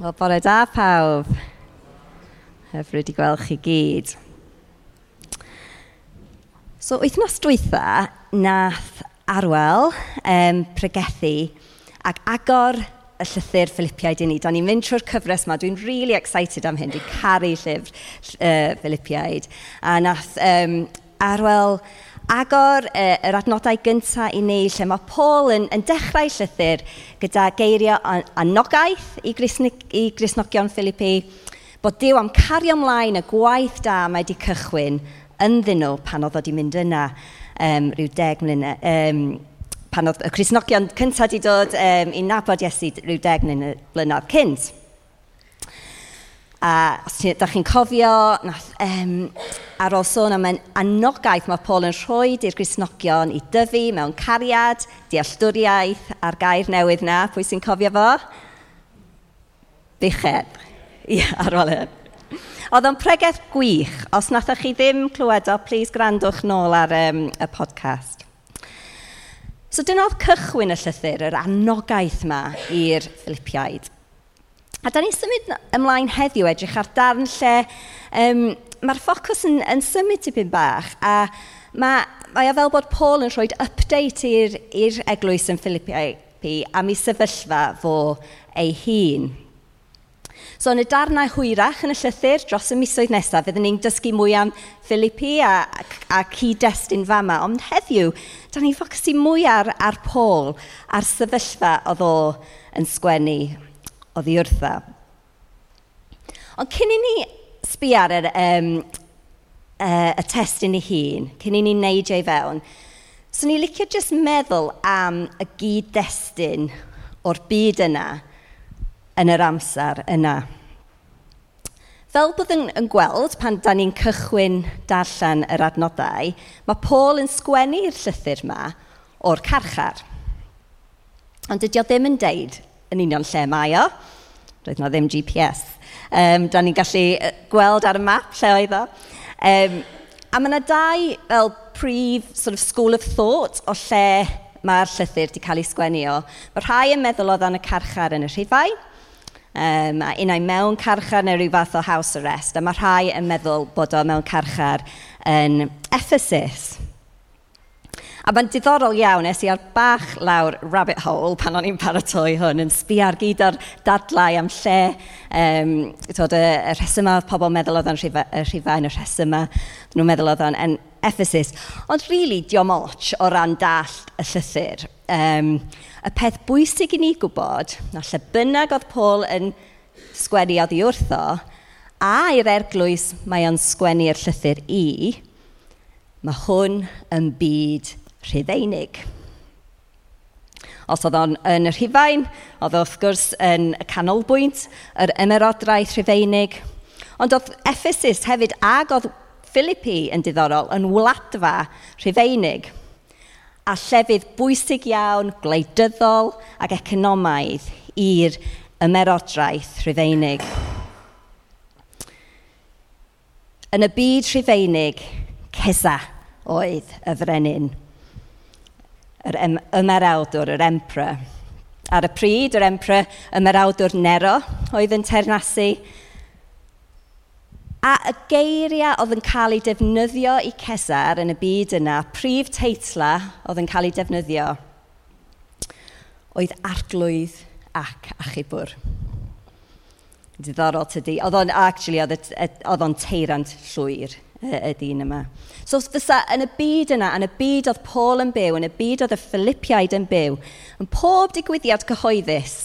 Wel, bore da pawb. Hyfryd i gweld chi gyd. So, wythnos dwytha, nath Arwel um, pregethu ac agor y llythyr Philippiaid i ni. Da ni'n mynd trwy'r cyfres yma. Dwi'n really excited am hyn. Dwi'n caru llyfr uh, Philippiaid. A nath um, Arwel agor uh, yr adnodau gyntaf i ni lle mae Paul yn, yn dechrau llythyr gyda geiriau anogaeth i, Grisnig, i Grisnogion Philippi bod Dyw am cario ymlaen y gwaith da mae wedi cychwyn ynddyn nhw pan oedd wedi mynd yna um, rhyw deg mlynedd. Um, pan oedd y Crisnogion cyntaf wedi dod um, i nabod Iesu rhyw deg mlynedd cynt. A os ydych chi'n cofio, nath, um, ar ôl sôn am anogaeth mae Paul yn rhoi i'r Grisnogion i dyfu mewn cariad, dealltwriaeth a'r gair newydd na, pwy sy'n cofio fo? Bicheb. Ie, yeah, ar ôl hyn. Oedd o'n pregeth gwych. Os nathach chi ddim clywed o, please grandwch nôl ar um, y podcast. So dyna oedd cychwyn y llythyr, yr anogaeth yma i'r Philippiaid. A da ni'n symud ymlaen heddiw edrych ar darn lle um, mae'r ffocws yn, yn symud tipyn bach a mae, mae o fel bod Paul yn rhoi update i'r eglwys yn Philippi am ei sefyllfa fo ei hun. So yn y darnau hwyrach yn y llythyr dros y misoedd nesaf, fyddwn ni'n dysgu mwy am Philippi a, a, a cyd-destun fama. Ond heddiw, da ni'n ffocysu mwy ar, ar Paul, a'r sefyllfa oedd o yn sgwennu oddi wrtha. Ond cyn i ni sbi ar yr, um, uh, y testyn ei hun, cyn i ni wneud ei fewn, so ni licio jyst meddwl am y gyd-destun o'r byd yna yn yr amser yna. Fel byddwn yn gweld pan da ni'n cychwyn darllen yr adnodau, mae Paul yn sgwennu'r llythyr yma o'r carchar. Ond dydy o ddim yn deud yn union lle mae o. Doedd yna ddim GPS. Um, da ni'n gallu gweld ar y map lle oedd o. Um, a mae yna dau fel prif sort of school of thought o lle mae'r llythyr wedi cael ei sgwennu o. Mae rhai yn meddwl oedd yn y carchar yn y rhifau, um, a unau mewn carchar neu rhyw fath o house arrest, a mae rhai yn meddwl bod o mewn carchar yn Ephesus. A mae'n diddorol iawn, es i ar bach lawr rabbit hole pan o'n i'n paratoi hwn, yn sbiar gyd o'r dadlau am lle. Um, tod, y, y rhesymau oedd pobl meddwl oedd o'n rhifain, y rhesymau, nhw'n meddwl oedd o'n en Ephesus. Ond rili really, diom och o ran dall y llythyr. Um, y peth bwysig i ni gwybod, na lle bynnag oedd Paul yn sgwennu oddi wrtho, a i'r erglwys mae o'n sgwennu'r llythyr i, mae hwn yn byd Rhufeinig. Os oedd o'n yn y Rhufain, oedd wrth gwrs yn y canolbwynt, yr ymerodraeth Rhufeinig. Ond oedd Ephesus hefyd ag oedd Philippi yn diddorol yn wladfa Rhufeinig a llefydd bwysig iawn, gwleidyddol ac economaidd i'r ymerodraeth Rhufeinig. Yn y byd Rhufeinig, cesa oedd y frenin yr ymerawdwr, yr emperor. Ar y pryd, yr emperor ymerawdwr Nero oedd yn ternasu. A y geiriau oedd yn cael ei defnyddio i Cesar yn y byd yna, prif teitla oedd yn cael ei defnyddio, oedd arglwydd ac achubwr. Diddorol tydi. Oedd o'n, actually, oedd o'n teirant llwyr y dyn yma. So fysa yn y byd yna, yn y byd oedd Paul yn byw, yn y byd oedd y Philippiaid yn byw, yn pob digwyddiad cyhoeddus,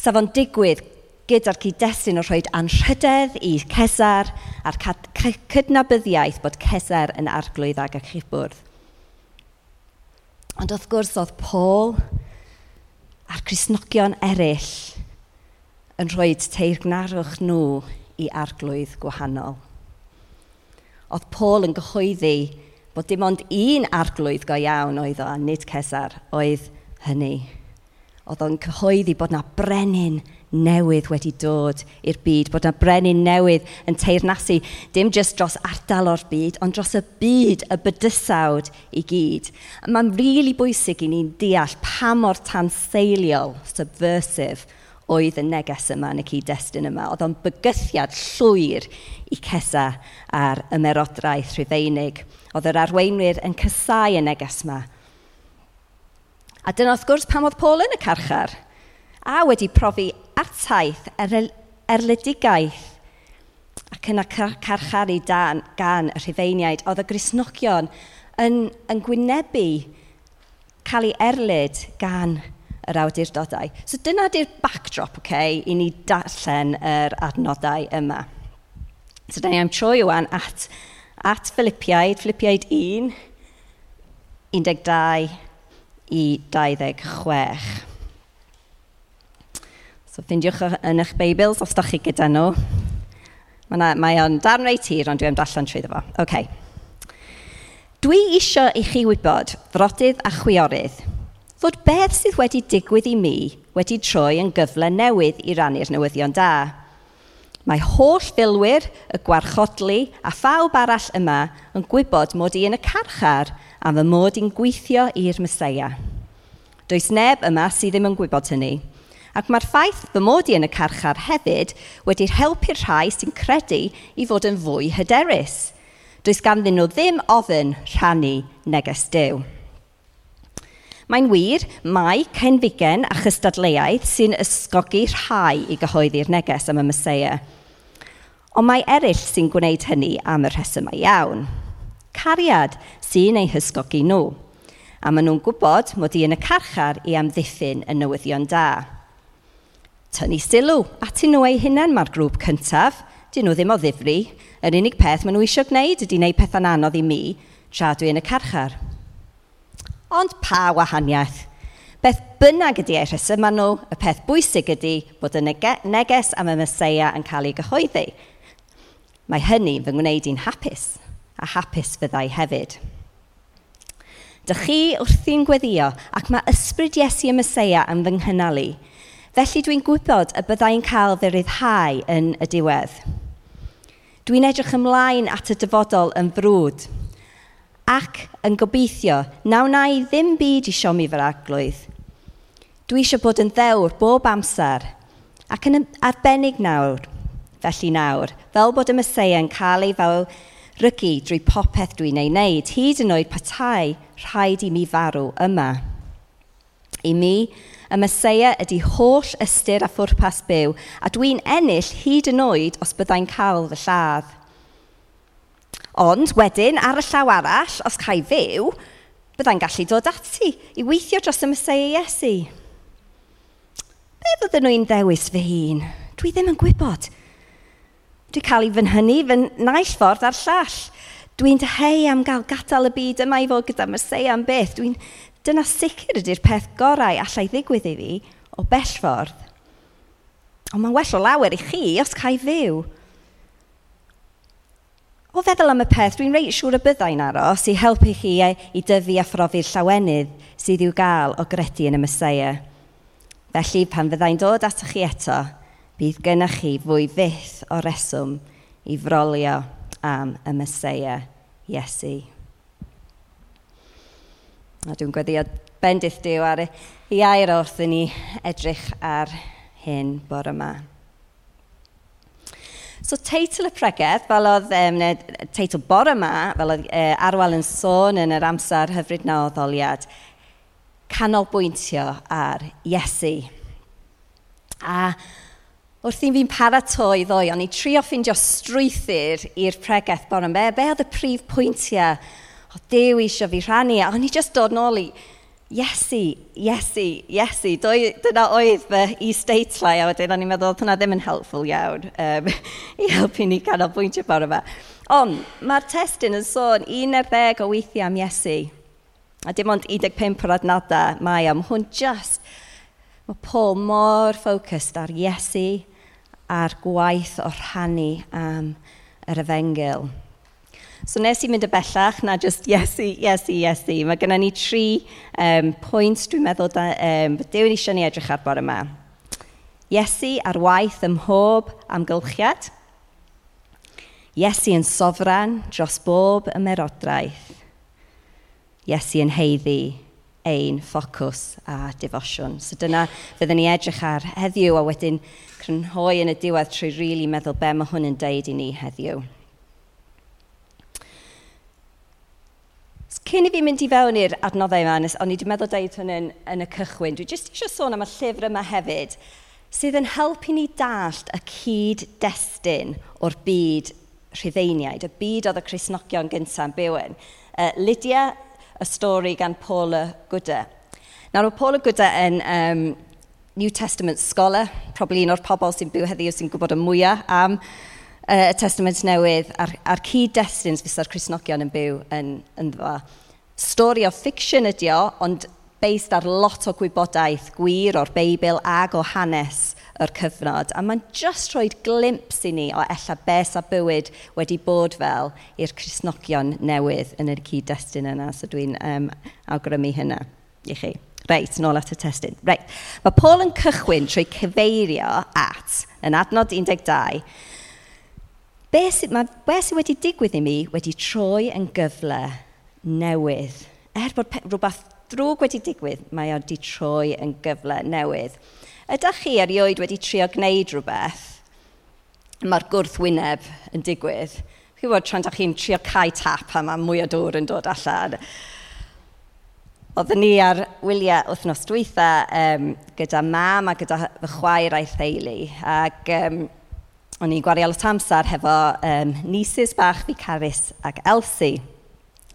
saf o'n digwydd gyda'r cyd-destun o rhoi anrhydedd i Cesar a'r cydnabyddiaeth bod Cesar yn arglwydd ag achubwrdd. Ond wrth gwrs oedd Paul a'r Crisnogion eraill yn rhoi teirgnarwch nhw i arglwydd gwahanol. Oedd Paul yn gyhoeddi bod dim ond un arglwydd go iawn oedd o, a nid Cesar, oedd hynny. Oedd o'n cyhoeddi bod na brenin newydd wedi dod i'r byd, bod na brenin newydd yn teirnasu, dim jyst dros ardal o'r byd, ond dros y byd, y bydysawd i gyd. Mae'n rili really bwysig i ni'n deall pa mor tanseiliol, subversive, oedd y neges yma yn y cyd-destun yma. Oedd o'n bygythiad llwyr i cesa a'r ymerodraeth rhydeinig. Oedd yr arweinwyr yn cysau y neges yma. A dyna wrth gwrs pam oedd Paul yn y carchar a wedi profi artaith er-, er erledigaeth ac yna carcharu dan, gan y rhufeiniaid, oedd y grisnogion yn, yn gwynebu cael ei erlyd gan yr awdurdodau. So dyna di'r backdrop, okay, i ni darllen yr adnodau yma. So da ni am troi ywan at, at Filipiaid, Filipiaid 1, 12 i 26. So ffindiwch yn eich Beibls os da chi gyda nhw. Mae, mae o'n darn reit hir, ond dwi am darllen trwy ddefo. Okay. Dwi eisiau i chi wybod, frodydd a chwiorydd, fod beth sydd wedi digwydd i mi wedi troi yn gyfle newydd i rannu'r newyddion da. Mae holl filwyr, y gwarchodlu a phawb arall yma yn gwybod mod i yn y carchar am fy mod i'n gweithio i'r Mesoea. Does neb yma sydd ddim yn gwybod hynny. Ac mae'r ffaith fy mod i yn y carchar hefyd wedi'r helpu'r rhai sy'n credu i fod yn fwy hyderus. Does ganddyn nhw ddim ofyn rhannu neges dew. Mae'n wir, mae cenfigen a chystadleuaeth sy'n ysgogi rhai i gyhoeddi'r neges am y Mesoea. Ond mae eraill sy'n gwneud hynny am y rhesymau iawn. Cariad sy'n ei hysgogi nhw. A maen nhw'n gwybod mod i yn y carchar i amddiffyn y newyddion da. Tynnu sylw at nhw eu hunain mae'r grŵp cyntaf. Dyn nhw ddim o ddifri. Yr unig peth maen nhw eisiau gwneud ydy wneud pethau'n anodd i mi tra dwi yn y carchar. Ond pa wahaniaeth? Beth bynnag ydy eich rhesymau nhw, y peth bwysig ydy bod y neges am y Mesoea yn cael ei gyhoeddi. Mae hynny fy ngwneud i'n hapus, a hapus fyddai hefyd. Dych chi wrthi'n gweddio ac mae ysbryd Iesu y Mesoea yn fy nghynnal. Felly dwi'n gwybod y byddai'n cael fy ryddhau yn y diwedd. Dwi'n edrych ymlaen at y dyfodol yn frwd ac yn gobeithio, naw na i ddim byd i siomi fy arglwydd. Dwi eisiau bod yn ddewr bob amser ac yn arbennig nawr, felly nawr, fel bod y Mesea yn cael ei fel rygu drwy popeth dwi'n ei wneud, hyd yn oed patai rhaid i mi farw yma. I mi, y Mesea ydy holl ystyr a phwrpas byw, a dwi'n ennill hyd yn oed os byddai'n cael fy lladd. Ond wedyn, ar y llaw arall, os cael fyw, byddai'n gallu dod ati i weithio dros y Mesoea Iesu. Be fydden nhw'n ddewis fy hun? Dwi ddim yn gwybod. Dwi cael ei fynhynnu fy naill ffordd ar llall. Dwi'n dyheu am gael gadael y byd yma i fod gyda Mesoea am beth. Dwi'n dyna sicr ydy'r peth gorau allai ddigwydd i fi o bell ffordd. Ond mae'n well o lawer i chi os cael fyw o feddwl am y peth, dwi'n reit siŵr y byddai'n aros i helpu chi i, dyfu a phrofi'r llawenydd sydd i'w gael o gredu yn y Mesoea. Felly, pan fyddai'n dod atoch chi eto, bydd gennych chi fwy fyth o reswm i frolio am y Mesoea Iesu. A dwi'n gweddio bendith diw ar ei air wrth i ni edrych ar hyn bore yma. So teitl y pregeth, fel oedd um, teitl bore yma, fel oedd uh, arwel yn sôn yn yr amser hyfryd na oddoliad, canolbwyntio ar Iesu. A wrth i fi'n paratoi ddoi, o'n i trio ffindio strwythyr i'r pregeth bore yma. Be oedd y prif pwyntiau o Dew eisiau fi rhannu? A o'n i just dod nôl i Iesu, Iesu, Iesu. Dyna oedd fy is-deitlau, a wedyn o'n i'n meddwl oedd hwnna ddim yn helpful iawn um, i helpu ni canolbwyntio bore yma. Ond mae'r testyn yn sôn 11 o weithiau am Iesu, a dim ond 15 o'r adnodau mae am hwn just, mae Paul mor ffocust ar Iesu, a'r gwaith o rhannu am yr efengil. So nes i mynd y bellach na just Iesu, Iesu, Iesu. Mae gennym ni tri um, pwynt dwi'n meddwl da, um, Dew ni eisiau ni edrych ar bore yma. Iesu ar waith ym mhob amgylchiad. Iesu yn sofran dros bob ymerodraeth. Iesu yn heiddi ein ffocws a defosiwn. So dyna fyddwn ni edrych ar heddiw a wedyn crynhoi yn y diwedd trwy rili really meddwl be mae hwn yn deud i ni heddiw. Cyn i fi mynd i fewn i'r adnoddau yma, o'n i wedi meddwl deud hwn yn, yn y cychwyn, dwi jyst eisiau sôn am y llyfr yma hefyd, sydd yn helpu ni dallt y cyd-destun o'r byd rhyddeiniaid, y byd oedd y Cresnogion gyntaf yn byw yn. Uh, Lydia, y stori gan Paula Gwda. Nawr, o Paula Gwda yn um, New Testament scholar, probably un o'r pobl sy'n byw heddiw sy'n gwybod y mwyaf am y testament newydd a'r, ar cyd-destun fysa'r Cresnogion yn byw yn, yn dda. Stori o fiction ydi o, ond based ar lot o gwybodaeth gwir o'r Beibl ag o hanes yr cyfnod. A mae'n just rhoi glimps i ni o ella bes a bywyd wedi bod fel i'r Cresnogion newydd yn yr cyd-destun yna. So dwi'n um, awgrymu hynna i chi. Reit, nôl at y testyn. Reit. Mae Paul yn cychwyn trwy cyfeirio at, yn adnod 12, Be sydd, mae, be sydd wedi digwydd i mi wedi troi yn gyfle newydd. Er bod rhywbeth drwg wedi digwydd, mae o wedi troi yn gyfle newydd. Ydych chi erioed wedi trio gwneud rhywbeth, mae'r gwrthwyneb yn digwydd. Chi'n bod tran chi'n trio cae tap a mae mwy o dŵr yn dod allan. Oedden ni ar wyliau wythnos dwytha um, gyda mam a gyda fy chwaer a'i theulu. Ac um, o'n i'n gwario lot amser hefo um, nisus bach fi Carys ac Elsie.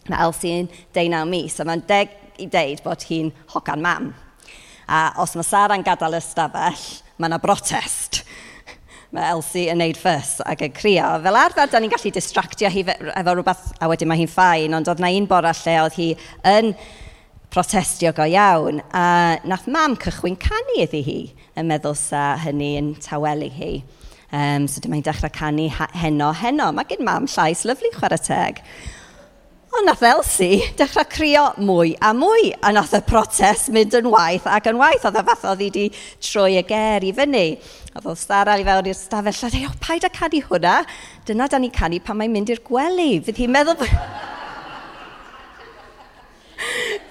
Mae Elsie yn 19 mis, a mae'n deg i deud bod hi'n hogan mam. A os mae Sara'n gadael y stafell, mae yna brotest. mae Elsie yn neud ffys ac yn crio. Fel arfer, da ni'n gallu distractio hi efo rhywbeth, a wedyn mae hi'n ffain, ond oedd na un bora lle oedd hi yn protestio go iawn, a nath mam cychwyn canu iddi hi yn meddwl sa hynny yn tawelu hi. Um, so dyma i'n dechrau canu heno, heno. Mae gen mam llais lyflu chwarae teg. Ond nath Elsie dechrau crio mwy a mwy, a nath y protest mynd yn waith ac yn waith. Oedd y fath oedd hi wedi troi y ger i fyny. Oedd oedd Sara i fewn i'r stafell, a dweud, e, o, paid a canu hwnna? Dyna da ni canu pan mae'n mynd i'r gwely. Fydd hi'n meddwl...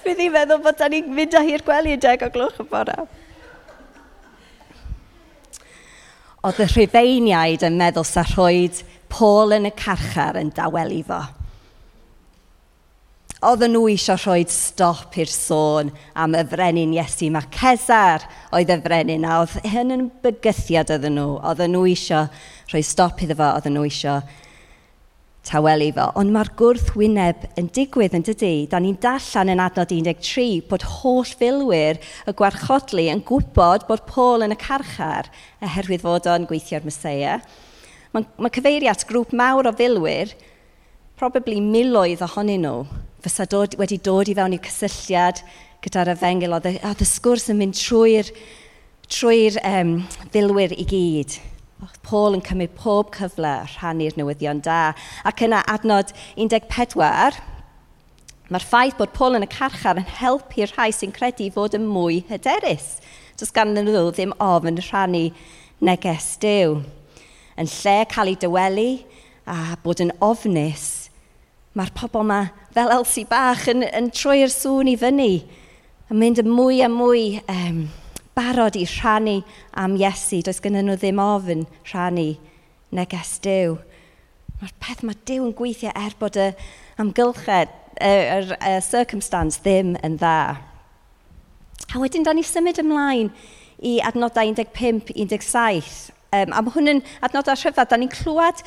Fydd hi'n meddwl bod da ni'n mynd â hi'r gwely yn deg o gloch y bora. Oedd y Rhufeiniaid yn meddwl sa rhoed Paul yn y carchar yn dawelu fo. Oedden nhw eisiau rhoi stop i'r sôn am y frenin Iesu. Mae Cesar oedd y frenin a oedd hyn yn bygythiad oedden nhw. Oedden nhw eisiau rhoi stop iddo fo, oedden nhw eisiau tawelu fo. Ond mae'r gwrthwyneb yn digwydd yn dydy. Da ni'n dallan yn adnod 13 bod holl filwyr y gwarchodlu yn gwybod bod Paul yn y carchar oherwydd fod o'n gweithio'r Mesoea. Mae ma cyfeiriad grŵp mawr o filwyr, probably miloedd ohonyn nhw, fysa dod, wedi dod i fewn i'r cysylltiad gyda'r efengil, oedd y sgwrs yn mynd trwy'r trwy um, filwyr i gyd. Paul yn cymryd pob cyfle rhannu'r newyddion da. Ac yna adnod 14, Mae'r ffaith bod Paul yn y carchar yn helpu'r rhai sy'n credu fod yn mwy hyderus. Does gan nhw ddim ofn rhannu neges dew. Yn lle cael ei dywelu a bod yn ofnus, mae'r pobl yma fel Elsie Bach yn, yn troi'r sŵn i fyny, yn mynd yn mwy a mwy um, barod i rhannu am Iesu. Does gennyn nhw ddim ofyn rhannu neges Dyw. Mae'r peth mae Dyw yn gweithio er bod y amgylchedd, yr circumstance ddim yn dda. A wedyn, da ni symud ymlaen i adnodau 15-17. Um, a mae hwn yn adnodau rhyfedd. Da ni'n clywed,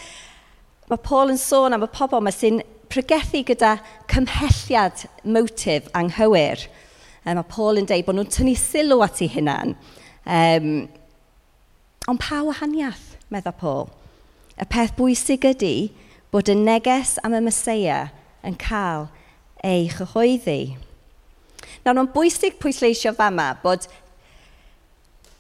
mae Paul yn sôn am y pobl mae sy'n pregethu gyda cymhelliad motif anghywir. Um, a Paul yn dweud bod nhw'n tynnu sylw at ei hunan. Um, ond pa wahaniaeth, meddwl Paul? Y peth bwysig ydy bod y neges am y Mesoea yn cael ei chyhoeddi. Nawr, o'n bwysig pwysleisio fama bod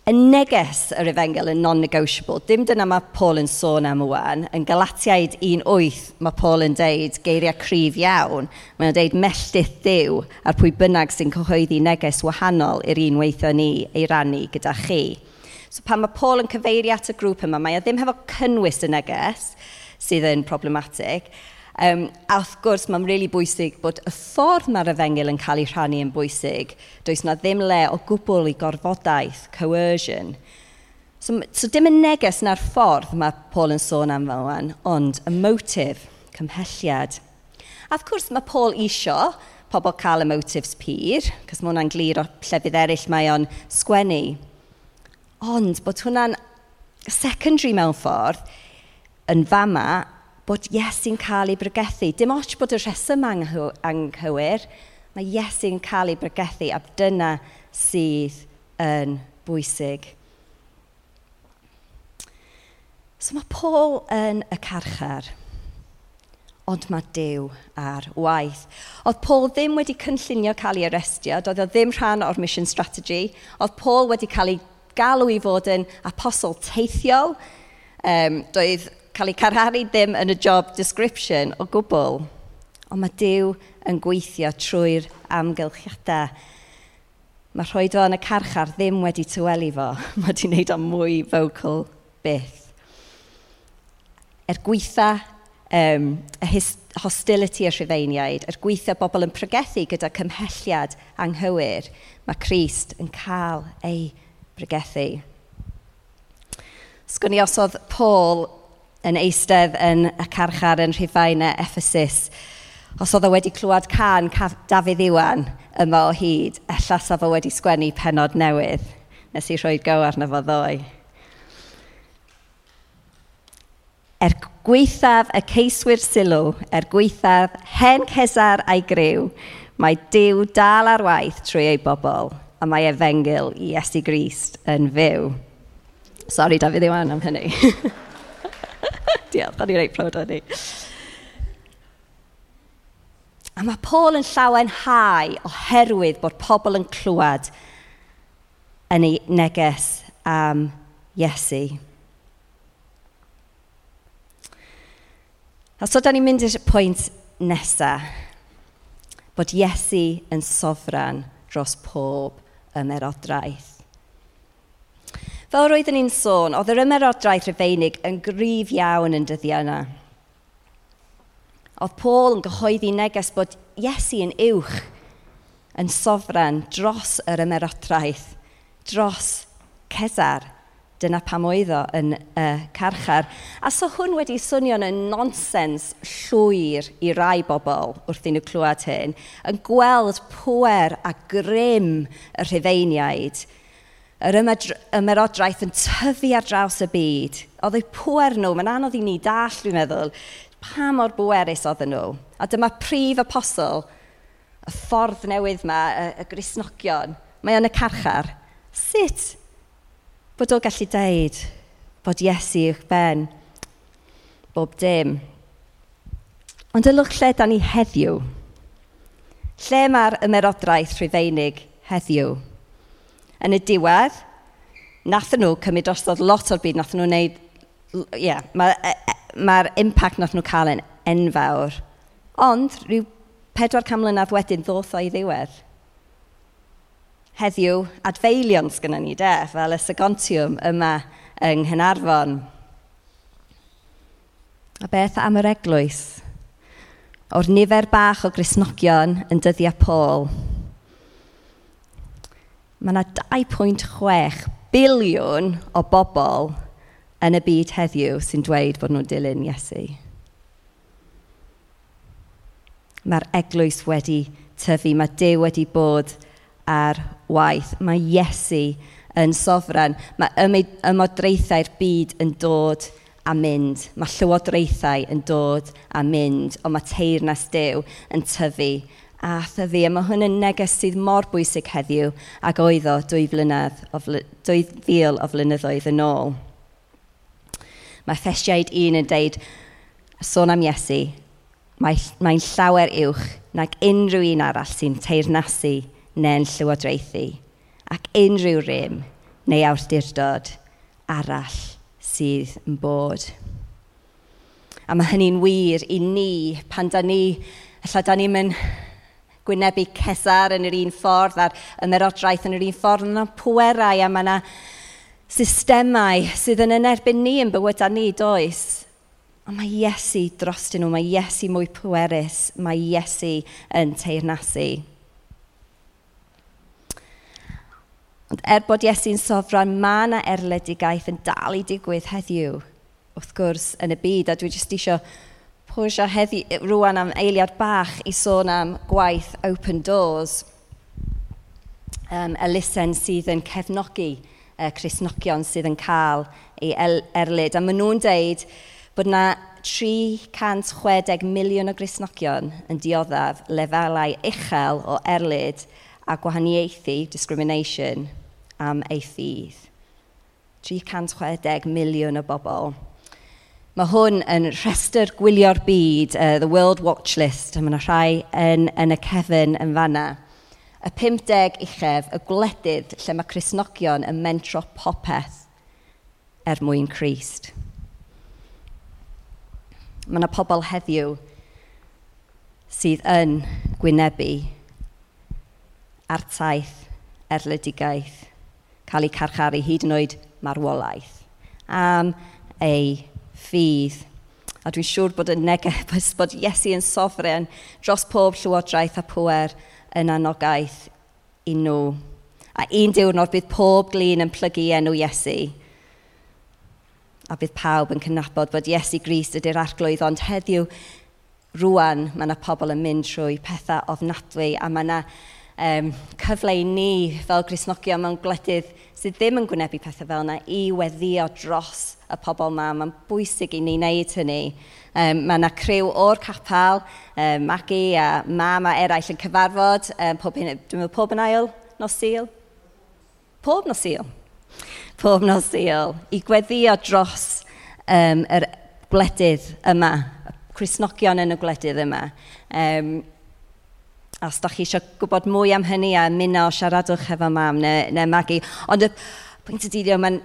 y neges yr efengel yn non-negotiable. Dim dyna mae Paul yn sôn am wan. Yn Galatiaid 1.8, mae Paul yn deud geiriau cryf iawn. mae'n deud melldyth ddiw a'r pwy bynnag sy'n cyhoeddi neges wahanol i'r un weithio ni ei rannu gyda chi. So pan mae Paul yn cyfeiri at y grŵp yma, mae e ddim hefo cynnwys y neges sydd yn problematic, Um, a wrth gwrs, mae'n really bwysig bod y ffordd mae'r efengil yn cael ei rhannu yn bwysig. Does na ddim le o gwbl i gorfodaeth, coercion. So, so dim yn neges na'r ffordd mae Paul yn sôn am fel wan, ond y motif, cymhelliad. A wrth gwrs, mae Paul isio pobl cael y motifs pyr, cos mae hwnna'n glir o llefydd eraill mae o'n sgwennu. Ond bod hwnna'n secondary mewn ffordd, yn fama bod Iesu'n cael ei brygethu. Dim ots bod y rhesym anghywir, mae Iesu'n cael ei brygethu a dyna sydd yn bwysig. So mae Paul yn y carchar, ond mae Dyw ar waith. Oedd Paul ddim wedi cynllunio cael ei arestio, doedd o ddim rhan o'r mission strategy. Oedd Paul wedi cael ei galw i fod yn apostol teithiol, um, doedd cael ei carharu ddim yn y job description o gwbl. Ond mae Dyw yn gweithio trwy'r amgylchiadau. Mae rhoi fo yn y carchar ddim wedi tywelu fo. Mae wedi wneud o'n mwy vocal byth. Er gweitha um, y hostility y rhufeiniaid, er gweithio bobl yn pregethu gyda cymhelliad anghywir, mae Christ yn cael ei pregethu. Sgwn i os oedd Paul yn eistedd yn y carchar yn Rhifainau Ephesus. Os oedd o wedi clywed can Dafydd Iwan yma o hyd, ellas oedd o wedi sgwennu penod newydd. Nes i rhoi go arno fo ddoe. Er gweithaf y ceiswyr sylw, er gweithaf hen cesar a'i gryw, mae Dyw dal ar waith trwy ei bobl, a mae efengil i Iesu Grist yn fyw. Sorry, Dafydd Iwan am hynny. Diolch, o'n i'n reit proud o'n i. A mae Paul yn llawen hau oherwydd bod pobl yn clywed yn ei neges am Iesu. A so da ni'n mynd i'r pwynt nesaf, bod Iesu yn sofran dros pob ymerodraeth. Fel roeddwn ni'n sôn, oedd yr ymerodraeth Rufeinig yn gryf iawn yn dyddiau yna. Oedd Paul yn gyhoeddi neges bod Iesu yn uwch, yn sofran dros yr ymerodraeth, dros Cesar. Dyna pam oedd o yn uh, carchar. A so hwn wedi swnio'n yn nonsens llwyr i rai bobl wrth i'n clywed hyn, yn gweld pwer a grym y rhyfeiniaid – yr ymerodraeth yn tyfu ar draws y byd. Oedd eu pwer nhw, mae'n anodd i ni dall, dwi'n meddwl, pa mor bwerus oedd nhw. A dyma prif apostol, y ffordd newydd yma, y, y grisnogion, mae yn y carchar. Sut bod o'n gallu deud bod Iesu i'ch ben bob dim? Ond ylwch lle da ni heddiw. Lle mae'r ymerodraeth rhywfeinig heddiw? Yn y diwedd, nathyn nhw cymryd drosodd lot o'r byd, nathyn nhw wneud... Ie, yeah, mae'r ma, e, e, ma impact nathyn nhw cael yn enfawr. Ond, rhyw 400 mlynedd wedyn ddoth o'i ddiwedd. Heddiw, adfeilion sgynna ni de, fel y segontiwm yma yng Nghynarfon. A beth am yr eglwys? O'r nifer bach o grisnogion yn dyddiau Paul – Mae yna 2.6 biliwn o bobl yn y byd heddiw sy'n dweud bod nhw'n dilyn Iesu. Mae'r eglwys wedi tyfu, mae Dyw wedi bod ar waith. Mae Iesu yn sofran. Mae ymodreithau'r byd yn dod a mynd. Mae llywodraethau yn dod a mynd, ond mae teirnas Dyw yn tyfu a atha. A mae hwn yn neges sydd mor bwysig heddiw ac oedd o dwy flynedd, o fly, dwy fil o flynyddoedd yn ôl. Mae Ffesiaid un yn deud, sôn am Iesu, mae'n mae llawer uwch nag unrhyw un arall sy'n teirnasu neu'n llywodraethu, ac unrhyw rym neu awdurdod arall sydd yn bod. A mae hynny'n wir i ni pan da ni, allai da ni'n mynd gwynebu cesar yn yr un ffordd a'r ymerodraeth yn yr un ffordd. Yna pwerau a mae yna systemau sydd yn yn erbyn ni yn bywyda ni, does? Ond mae Iesu drostyn nhw, mae Iesu mwy pwerus, mae Iesu yn teirnasu. Ond er bod Iesu'n sofran, mae yna erledigaeth yn dal i digwydd heddiw, wrth gwrs, yn y byd. A dwi jyst eisiau pwysio heddi rwan am eiliad bach i sôn am gwaith Open Doors, um, y lusen sydd yn cefnogi uh, Cresnogion sydd yn cael ei erlyd. A maen nhw'n deud bod yna 360 miliwn o grisnogion yn dioddaf lefelau uchel o erlyd a gwahaniaethu, discrimination, am ei ffydd. 360 miliwn o bobl. Mae hwn yn rhestr gwylio'r byd, uh, the World Watch List, a mae yna rhai yn, yn y cefn yn fanna. Y 50 uchef, y gwledydd lle mae Cresnogion yn mentro popeth er mwyn Christ. Mae yna pobl heddiw sydd yn gwynebu artaith, erledigaeth cael ei carcharu hyd yn oed marwolaeth am ei ffydd. A dwi'n siŵr bod y neges bod Iesu yn sofren dros pob llywodraeth a pwer yn anogaeth i nhw. A un diwrnod bydd pob glin yn plygu enw Iesu. A bydd pawb yn cynnabod bod Iesu Grist ydy'r arglwydd, ond heddiw rwan mae yna pobl yn mynd trwy pethau ofnadwy a mae yna um, cyfle i ni fel Grisnogion mewn gwledydd sydd ddim yn gwynebu pethau fel yna i weddio dros y pobl yma. Mae'n bwysig i ni wneud hynny. Um, mae yna criw o'r capel, um, Maggie a mam a eraill yn cyfarfod, um, pob, dwi'n meddwl pob yn ail nos sil. Pob nos sil. Pob nos sil. I gweddio dros um, yr gwledydd yma, Crisnogion yn y gwledydd yma. Um, Os da chi eisiau gwybod mwy am hynny a ymuno, siaradwch efo mam neu, neu magu. Ond y pwynt y dydio, mae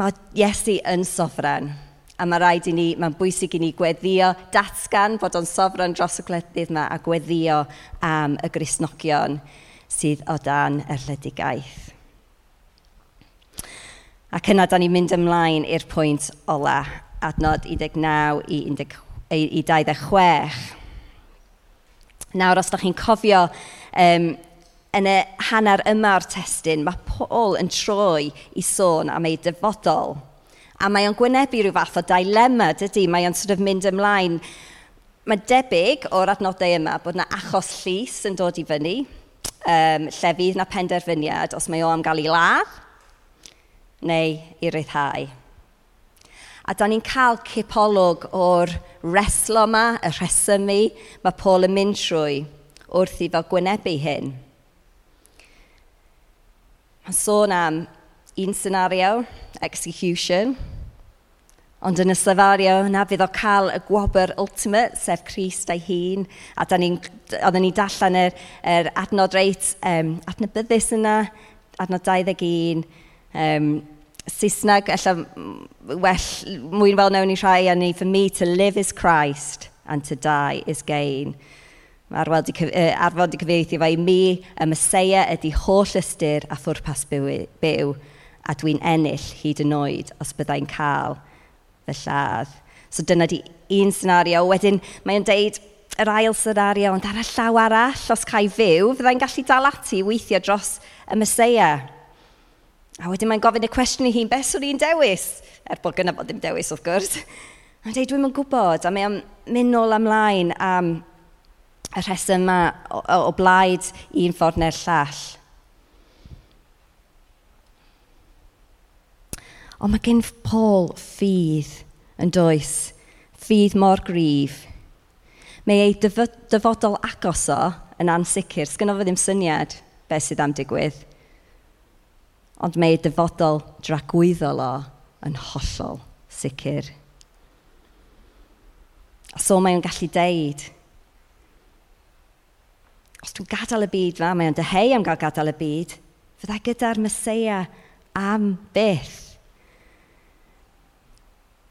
ma Iesu yn sofran. A mae rhaid i ni, mae'n bwysig i ni gweddio, datgan bod o'n sofran dros y gwledydd yma a gweddio am y grisnogion sydd o dan y lledigaeth. Ac yna, da ni'n mynd ymlaen i'r pwynt ola, adnod 19 i, 10, i 26. Nawr, os da chi'n cofio um, yn y hanner yma o'r testyn, mae Paul yn troi i sôn am ei dyfodol. A mae o'n gwynebu rhyw fath o dilemma, dydy. Mae o'n sort of mynd ymlaen. Mae debyg o'r adnodau yma bod yna achos llys yn dod i fyny, um, lle fydd yna penderfyniad os mae o am gael ei ladd neu i ryddhau. A da ni'n cael cipolwg o'r reslo yma, y rhesymu mae Paul yn mynd trwy wrth i fel gwynebu hyn. Mae'n sôn am un senario, execution, Ond yn y sefario yna fydd o cael y gwobr ultimate, sef Christ ei hun, a da ni, oedden ni dallan yr, yr adnod reit um, adnabyddus yna, adnod 21, um, Saesneg, efallai well, mwy'n well known i rhai, and for me to live is Christ and to die is gain. Mae arfod i, arfod i i mi, y Mesoea ydy holl ystyr a phwrpas byw, a dwi'n ennill hyd yn oed os byddai'n cael fy lladd. So dyna di un senario. Wedyn mae'n deud yr ail senario, ond ar y llaw arall, os cael fyw, fyddai'n gallu dal ati weithio dros y Mesoea. A wedyn mae'n gofyn y cwestiwn i hun, beth swn i'n dewis? Er bod gynna bod ddim dewis, wrth gwrs. Mae'n dweud, dwi'n gwybod, a mae'n mynd nôl amlaen am y rheswm yma o, o, blaid un ffordd neu'r llall. Ond mae gen Paul ffydd yn does, ffydd mor grif. Mae ei dyfodol agos o yn ansicr, sgynno fo ddim syniad beth sydd am digwydd. Ond mae ei dyfodol dragwyddol o yn hollol sicr. A so mae o'n gallu deud, os dwi'n gadael y byd fa, mae o'n deheu am gael gadael y byd, fyddai gyda'r Mesoea am byth.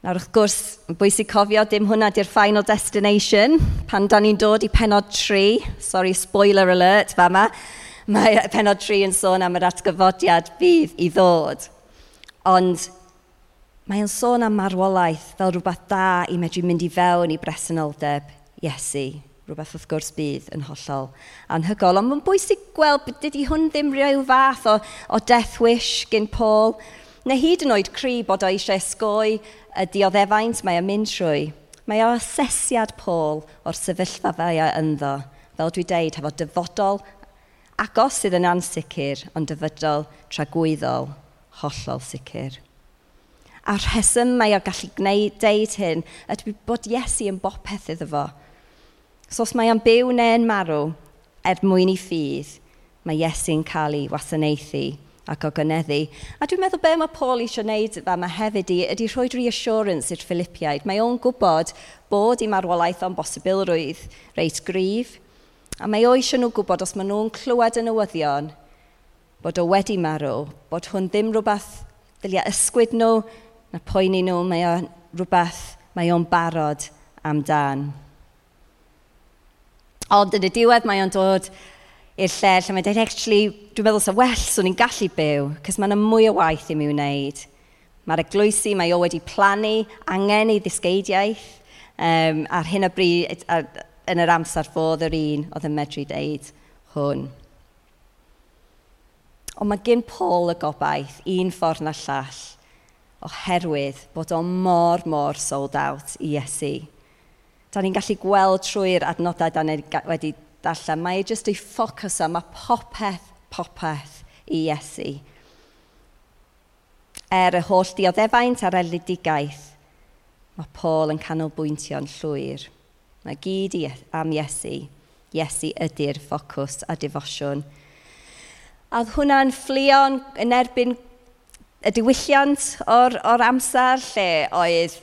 Nawr wrth gwrs, yn bwysig cofio, dim hwnna di'r final destination, pan da ni'n dod i penod 3, sorry, spoiler alert fa yma, mae penod 3 yn sôn am yr atgyfodiad bydd i ddod. Ond mae o'n sôn am marwolaeth fel rhywbeth da i medru mynd i fewn i bresenoldeb Iesu. Rhywbeth wrth gwrs bydd yn hollol anhygol. Ond mae'n bwysig gweld bod dydy hwn ddim rhyw fath o, o death wish gyn Paul. Neu hyd yn oed cri bod o eisiau esgoi y dioddefaint mae o'n mynd trwy. Mae o asesiad Paul o'r sefyllfa fe ynddo. Fel dwi deud, hefo dyfodol agos sydd yn ansicr ond dyfodol tragwyddol, hollol sicr. A'r rheswm mae o gallu gwneud, deud hyn ydy bod Iesu yn bopeth iddo fo. So os mae o'n byw neu'n marw er mwyn i ffydd, mae Iesu'n cael ei wasanaethu ac o gyneddu. A dwi'n meddwl be mae Paul eisiau gwneud yma hefyd i, ydy rhoi reassurance i'r Philippiaid. Mae o'n gwybod bod i marwolaeth o'n bosibilrwydd reit grif, A mae o eisiau nhw gwybod os maen nhw'n clywed y newyddion bod o wedi marw, bod hwn ddim rhywbeth ddylia ysgwyd nhw na poeni nhw, mae o rhywbeth mae o'n barod amdan. Ond yn y diwedd mae o'n dod i'r lle lle mae'n dweud, actually, dwi'n meddwl sa well swn i'n gallu byw, cys mae yna mwy o waith i mi wneud. Mae'r eglwysi, mae o wedi plannu angen ei ddisgeidiaeth, um, ar hyn o bryd, ar, yn yr amser fodd yr un oedd yn medru deud hwn. Ond mae gen Paul y gobaith un ffordd na llall oherwydd bod o mor, mor sold out i Iesu. Da ni'n gallu gweld trwy'r adnodau da ni wedi darllen. Mae e jyst ei ffocws am, mae popeth, popeth i Iesu. Er y holl dioddefaint a'r eledigaeth, mae Paul yn canolbwyntio'n llwyr. Mae gyd i am Iesu. Iesu ydy'r ffocws a defosiwn. A hwnna'n fflio'n yn erbyn y diwylliant o'r, or amser lle oedd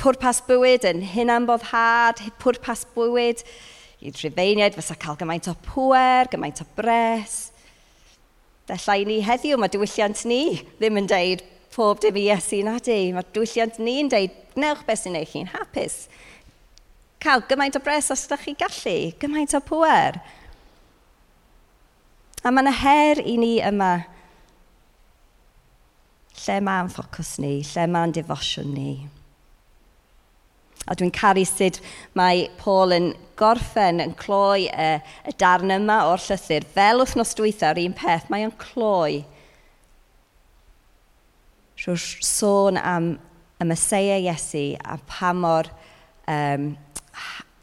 pwrpas bywyd yn hunan boddhad, pwrpas bywyd i drifeiniaid fysa cael gymaint o pwer, gymaint o bres. Felly ni heddiw, mae diwylliant ni ddim yn deud pob dim i Iesu na di. Mae diwylliant ni'n deud, gnewch beth sy'n neud chi'n hapus cael gymaint o bres os ydych chi gallu, gymaint o pwer. A mae yna her i ni yma lle mae'n ffocws ni, lle mae'n defosiwn ni. A dwi'n caru sut mae Paul yn gorffen yn cloi y, y darn yma o'r llythyr. Fel wythnos dwytha o'r un peth, mae o'n cloi rwy'r sôn am y Mesoea Iesu a pa mor um,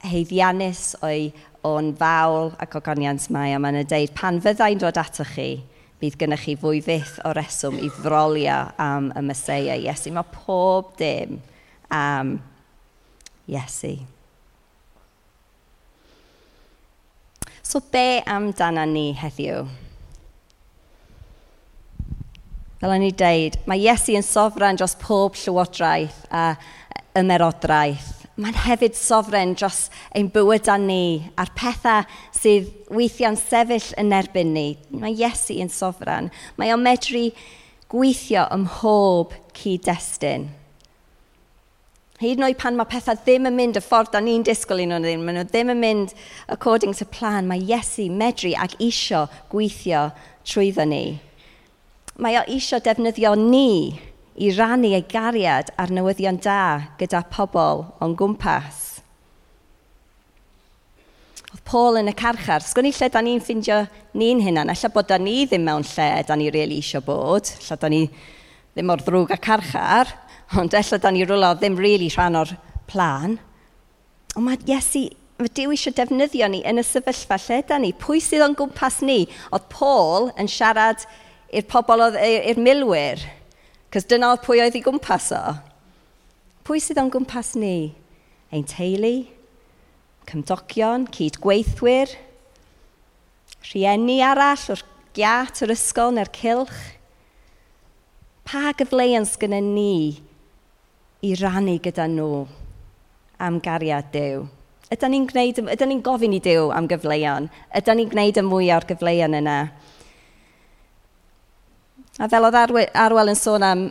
heiddiannus o'i o'n fawl ac ogoniant mae, a maen nhw'n deud, pan fyddai'n dod atoch chi, bydd gennych chi fwy fydd o reswm i frolio am y Mesoea Iesu. Mae pob dim am Iesu. So be amdana ni heddiw? Fel o'n i dweud, mae Iesu yn sofran dros pob llywodraeth a ymerodraeth mae'n hefyd sofren dros ein bywyd â ni a'r pethau sydd weithiau'n sefyll yn erbyn ni. Mae Iesu yn sofran. Mae o'n medru gweithio ym mhob cyd-destun. Hyd yn oed pan mae pethau ddim yn mynd y ffordd da ni'n disgwyl un o'n ddim, maen nhw ddim yn mynd according to plan, mae Iesu medru ac isio gweithio trwyddo ni. Mae o isio defnyddio ni i rannu ei gariad a'r newyddion da gyda pobl o'n gwmpas. Oedd Paul yn y carchar, sgwn i lle da ni'n ffindio ni'n hunan, alla bod da ni ddim mewn lle da ni really eisiau bod, alla da ni ddim o'r ddrwg a carchar, ond alla da ni rwla ddim really rhan o'r plan. Ond mae Iesu, mae Dyw eisiau defnyddio ni yn y sefyllfa lle da ni, pwy sydd o'n gwmpas ni? Oedd Paul yn siarad i'r pobl, i'r milwyr, Cos dyna oedd pwy oedd i gwmpas o. Pwy sydd o'n gwmpas ni? Ein teulu, cymdogion, cyd gweithwyr, rhieni arall o'r giat o'r ysgol neu'r cilch. Pa gyfleuon sgynny ni i rannu gyda nhw am gariad Dyw? Ydyn ni'n ni gofyn i Dyw am gyfleuon? Ydyn ni'n gwneud y mwy o'r gyfleuon yna? A fel oedd Arwel yn sôn am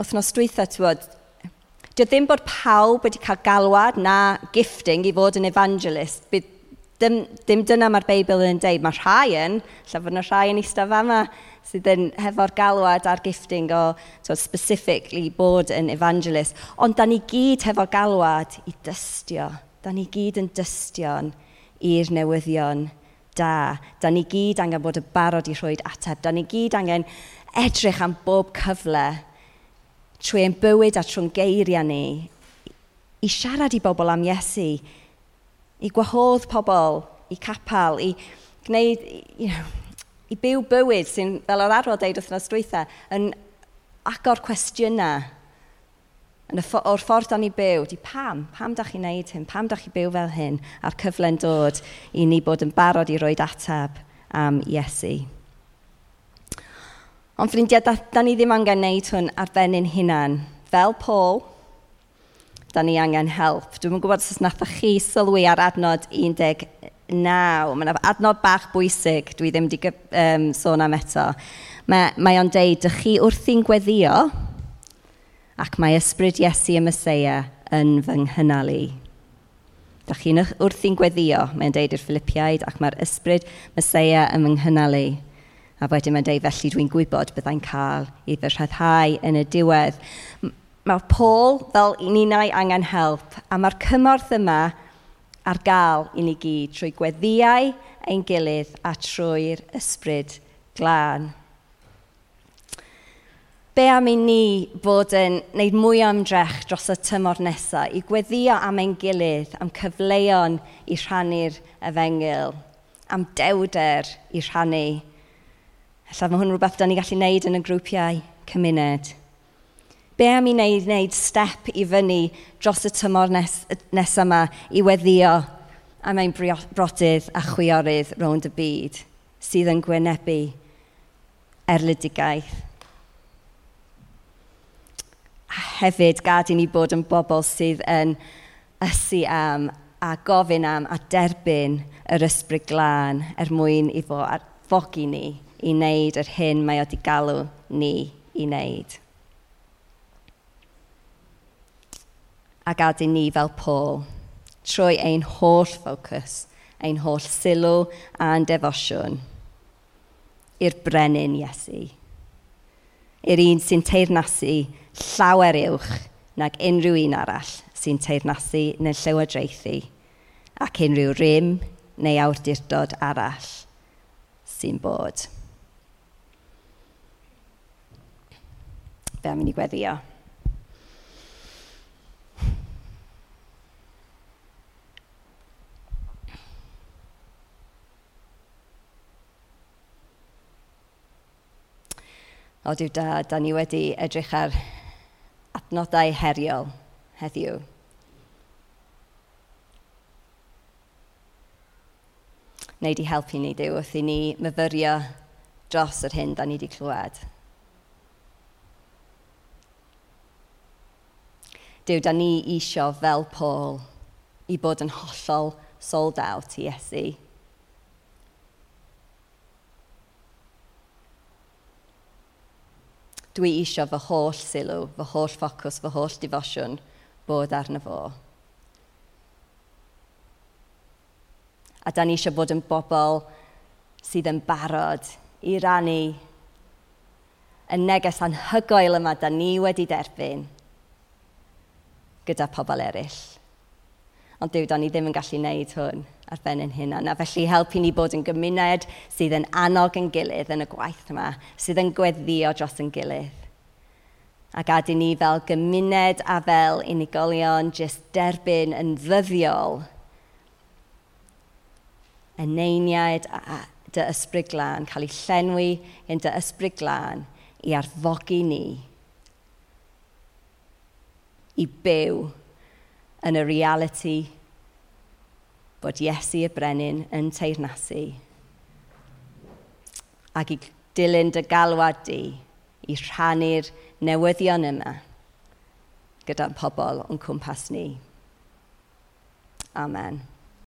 wythnos dwytha, tywod, dio ddim bod pawb wedi cael galwad na gifting i fod yn evangelist. Bydd dim, dim dyna mae'r Beibl yn dweud. Mae rhai yn, lle fod yna rhai yn eistedd fama, sydd yn hefo'r galwad a'r gifting o so, specifically bod yn evangelist. Ond da ni gyd hefo galwad i dystio. Da ni gyd yn dystion i'r newyddion da. Da ni gyd angen bod y barod i rhoi ateb. Da ni gyd angen edrych am bob cyfle trwy ein bywyd a trwy'n geiriau ni i siarad i bobl am Iesu, i gwahodd pobl, i capal, i gwneud, you know, i byw bywyd sy'n, fel oedd Arwad dweud wythnos dwytha, yn agor cwestiynau yn y ffo o'r ffordd dan ni byw, di pam, pam da chi'n neud hyn, pam da chi byw fel hyn, a'r cyfle'n dod i ni bod yn barod i roi ateb am Iesu. Ond ffrindiau, da, da ni ddim angen wneud hwn ar ben hunan. Fel Paul, da ni angen help. Dwi'n yn gwybod os nathach chi sylwi ar adnod 19. Mae yna adnod bach bwysig, dwi ddim wedi um, sôn am eto. Mae, mae o'n deud, dych chi wrthi'n gweddio ac mae ysbryd Iesu y Myseia yn fy nghynnal i. Da chi'n wrthi'n gweddio, mae'n deud i'r Filipiaid, ac mae'r ysbryd Myseia yn fy nghynnal i. A wedyn mae'n dweud, felly dwi'n gwybod byddai'n cael i fy rhyddhau yn y diwedd. Mae Paul fel i ninnau angen help, a mae'r cymorth yma ar gael i ni gyd trwy gweddiau ein gilydd a trwy'r ysbryd glân. Be am i ni fod yn gwneud mwy o ymdrech dros y tymor nesaf i gweddio am ein gilydd, am cyfleon i rhannu'r efengil, am dewder i rhannu, Alla mae hwn rhywbeth da ni gallu wneud yn y grwpiau cymuned. Be am i wneud, wneud step i fyny dros y tymor nes, nesaf yma i weddio a mae'n brodydd a chwiorydd rownd y byd sydd yn gwynebu erlydigaeth. A hefyd gad i ni bod yn bobl sydd yn ysu am a gofyn am a derbyn yr ysbryd glân er mwyn i fo fogi ni i wneud yr hyn mae o wedi galw ni i wneud. A gadw ni fel Paul, trwy ein holl ffocws, ein holl sylw a'n defosiwn, i'r brenin Iesu. I'r un sy'n teirnasu llawer uwch nag unrhyw un arall sy'n teirnasu neu'n llywodraethu ac unrhyw rym neu awdurdod arall sy'n bod. be am i ni gweddio. O diw da, da ni wedi edrych ar adnodau heriol heddiw. Neu di helpu ni, Dyw, wrth i ni myfyrio dros yr hyn da ni wedi clywed. Dyw, da ni isio fel Paul i bod yn hollol sold out i Iesu. Dwi isio fy holl sylw, fy holl ffocws, fy holl difosiwn bod arno fo. A da ni eisiau bod yn bobl sydd yn barod i rannu y neges anhygoel yma da ni wedi derbyn – gyda pobl eraill. Ond dyw, do'n i ddim yn gallu wneud hwn ar ben yn hynna. A felly helpu ni bod yn gymuned sydd yn annog yn gilydd yn y gwaith yma, sydd yn gweddio dros yn gilydd. A gadu ni fel gymuned a fel unigolion jyst derbyn yn ddyddiol y neiniaid a dy ysbryd glân, cael ei llenwi yn dy ysbryd glân i arfogi ni i byw yn y reality bod Iesu y brenin yn teirnasu ac i dilyn dy galwad di i rhannu'r newyddion yma gyda pobl o'n cwmpas ni. Amen.